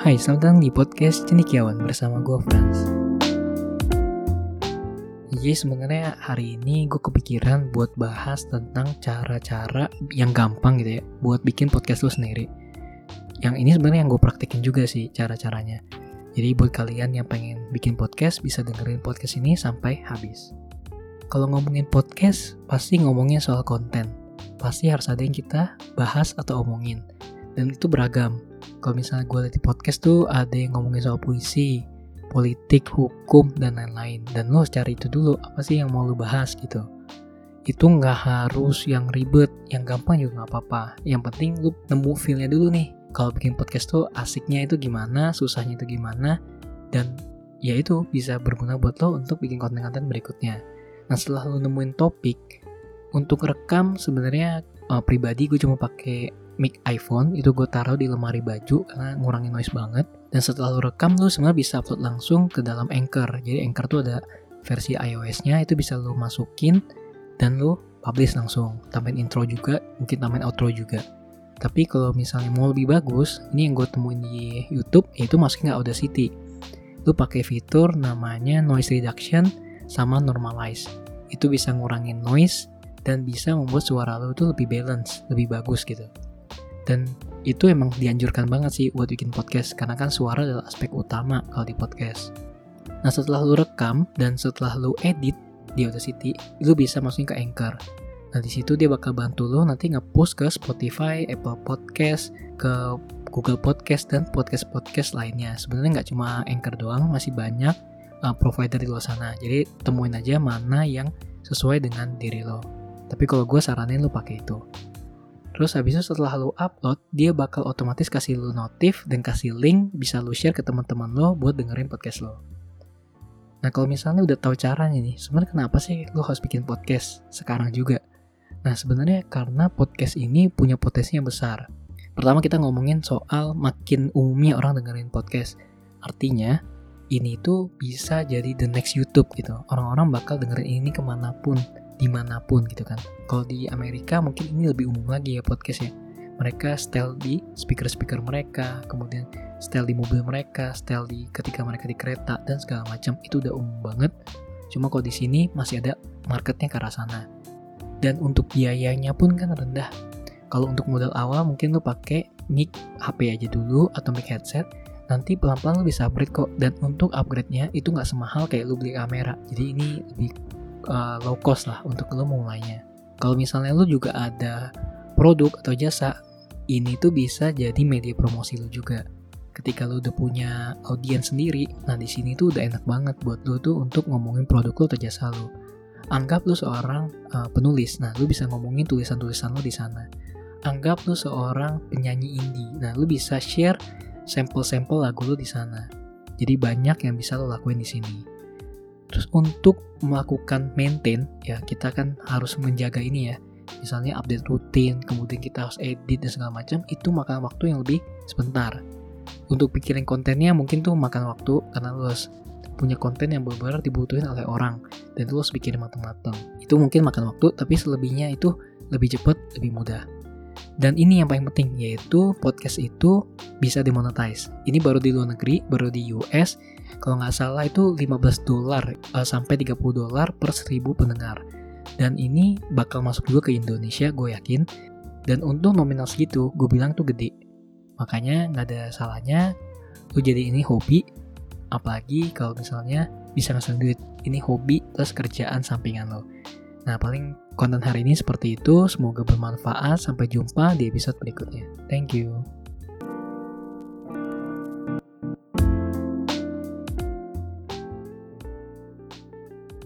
Hai, selamat datang di podcast Cendikiawan bersama gue Franz. Jadi sebenarnya hari ini gue kepikiran buat bahas tentang cara-cara yang gampang gitu ya buat bikin podcast lo sendiri. Yang ini sebenarnya yang gue praktekin juga sih cara-caranya. Jadi buat kalian yang pengen bikin podcast bisa dengerin podcast ini sampai habis. Kalau ngomongin podcast pasti ngomongnya soal konten. Pasti harus ada yang kita bahas atau omongin. Dan itu beragam kalau misalnya gue lihat di podcast tuh ada yang ngomongin soal puisi, politik, hukum, dan lain-lain. Dan lo cari itu dulu, apa sih yang mau lo bahas gitu. Itu nggak harus yang ribet, yang gampang juga nggak apa-apa. Yang penting lo nemu feelnya dulu nih. Kalau bikin podcast tuh asiknya itu gimana, susahnya itu gimana, dan ya itu bisa berguna buat lo untuk bikin konten-konten berikutnya. Nah setelah lo nemuin topik, untuk rekam sebenarnya uh, pribadi gue cuma pakai mic iPhone itu gue taruh di lemari baju karena ngurangin noise banget. Dan setelah lu rekam lu sebenarnya bisa upload langsung ke dalam Anchor. Jadi Anchor tuh ada versi iOS-nya itu bisa lu masukin dan lu publish langsung. Tambahin intro juga mungkin tambahin outro juga. Tapi kalau misalnya mau lebih bagus ini yang gue temuin di YouTube yaitu masukin ke Audacity. Lu pakai fitur namanya noise reduction sama normalize. Itu bisa ngurangin noise dan bisa membuat suara lo tuh lebih balance, lebih bagus gitu dan itu emang dianjurkan banget sih buat bikin podcast karena kan suara adalah aspek utama kalau di podcast. Nah setelah lu rekam dan setelah lu edit di Audacity, lu bisa masukin ke Anchor. Nah di situ dia bakal bantu lo nanti nge-post ke Spotify, Apple Podcast, ke Google Podcast dan podcast-podcast lainnya. Sebenarnya nggak cuma Anchor doang, masih banyak uh, provider di luar sana. Jadi temuin aja mana yang sesuai dengan diri lo. Tapi kalau gue saranin lo pakai itu. Terus habis itu setelah lo upload, dia bakal otomatis kasih lo notif dan kasih link bisa lo share ke teman-teman lo buat dengerin podcast lo. Nah kalau misalnya udah tahu caranya nih, sebenarnya kenapa sih lo harus bikin podcast sekarang juga? Nah sebenarnya karena podcast ini punya potensi yang besar. Pertama kita ngomongin soal makin umumnya orang dengerin podcast. Artinya ini tuh bisa jadi the next YouTube gitu. Orang-orang bakal dengerin ini ke mana pun di mana pun gitu kan. Kalau di Amerika mungkin ini lebih umum lagi ya podcastnya. Mereka style di speaker-speaker mereka, kemudian style di mobil mereka, style di ketika mereka di kereta dan segala macam itu udah umum banget. Cuma kalau di sini masih ada marketnya ke arah sana. Dan untuk biayanya pun kan rendah. Kalau untuk modal awal mungkin lo pakai mic HP aja dulu atau mic headset nanti pelan-pelan lo bisa upgrade kok dan untuk upgrade-nya itu nggak semahal kayak lo beli kamera jadi ini lebih uh, low cost lah untuk lo mulainya. Kalau misalnya lo juga ada produk atau jasa, ini tuh bisa jadi media promosi lo juga. Ketika lo udah punya audiens sendiri, nah di sini tuh udah enak banget buat lo tuh untuk ngomongin produk lo atau jasa lo. Anggap lo seorang uh, penulis, nah lo bisa ngomongin tulisan-tulisan lo di sana. Anggap lo seorang penyanyi indie, nah lo bisa share sampel-sampel lagu lo di sana. Jadi banyak yang bisa lo lakuin di sini. Terus untuk melakukan maintain ya kita kan harus menjaga ini ya. Misalnya update rutin, kemudian kita harus edit dan segala macam, itu makan waktu yang lebih sebentar. Untuk pikirin kontennya mungkin tuh makan waktu karena lu harus punya konten yang benar-benar dibutuhin oleh orang dan lu harus pikirin matang-matang. Itu mungkin makan waktu, tapi selebihnya itu lebih cepat, lebih mudah. Dan ini yang paling penting, yaitu podcast itu bisa dimonetize. Ini baru di luar negeri, baru di US. Kalau nggak salah itu 15 dolar uh, sampai 30 dolar per 1000 pendengar. Dan ini bakal masuk juga ke Indonesia, gue yakin. Dan untuk nominal segitu, gue bilang tuh gede. Makanya nggak ada salahnya lu jadi ini hobi. Apalagi kalau misalnya bisa ngasih duit. Ini hobi plus kerjaan sampingan lo. Nah, paling konten hari ini seperti itu. Semoga bermanfaat. Sampai jumpa di episode berikutnya. Thank you.